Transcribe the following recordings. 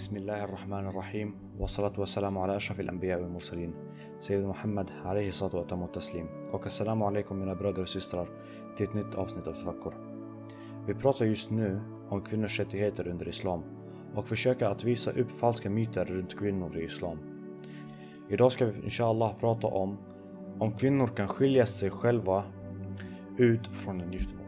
بسم الله الرحمن الرحيم والصلاة والسلام على أشرف الأنبياء والمرسلين سيد محمد عليه الصلاة وأتم التسlim och assalamu alaikum mina bröder och systrar till ett nytt avsnitt av Tafakkur. Vi pratar just nu om kvinnors rättigheter under Islam och försöker att visa upp falska myter runt kvinnor i Islam. Idag ska vi inshallah prata om om kvinnor kan skilja sig själva ut från en giftermål.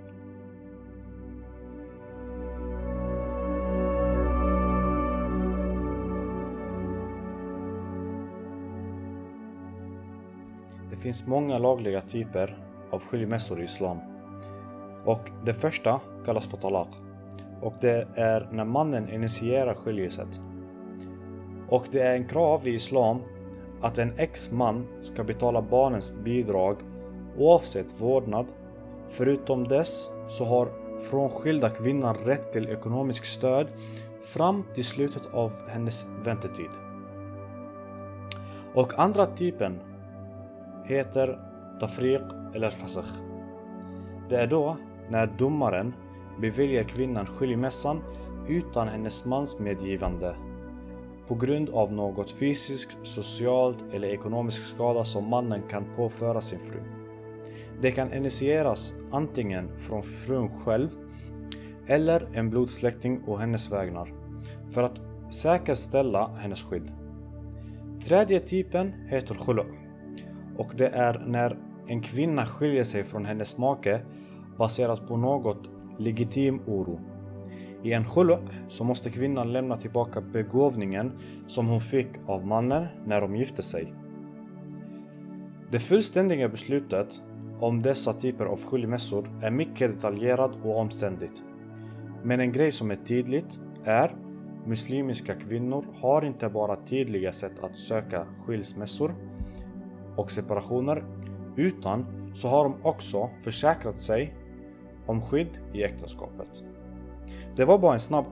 Det finns många lagliga typer av skilmässor i Islam. Och det första kallas för talaq. Och det är när mannen initierar skiljeset. Och det är en krav i Islam att en ex-man ska betala barnens bidrag oavsett vårdnad. Förutom dess så har frånskilda kvinnan rätt till ekonomiskt stöd fram till slutet av hennes väntetid. Och andra typen heter tafriq eller fasakh. Det är då när domaren beviljar kvinnan skiljemässan utan hennes mans medgivande på grund av något fysiskt, socialt eller ekonomisk skada som mannen kan påföra sin fru. Det kan initieras antingen från frun själv eller en blodsläkting och hennes vägnar för att säkerställa hennes skydd. Tredje typen heter khulu och det är när en kvinna skiljer sig från hennes make baserat på något legitim oro. I en khulu så måste kvinnan lämna tillbaka begåvningen som hon fick av mannen när de gifte sig. Det fullständiga beslutet om dessa typer av skilmässor är mycket detaljerat och omständigt. Men en grej som är tydligt är muslimiska kvinnor har inte bara tydliga sätt att söka skilsmässor och separationer utan så har de också försäkrat sig om skydd i äktenskapet. Det var bara en snabb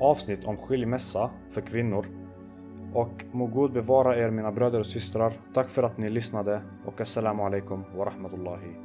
avsnitt om skilmässa för kvinnor och må Gud bevara er mina bröder och systrar. Tack för att ni lyssnade och assalamu alaikum wa rahmatullahi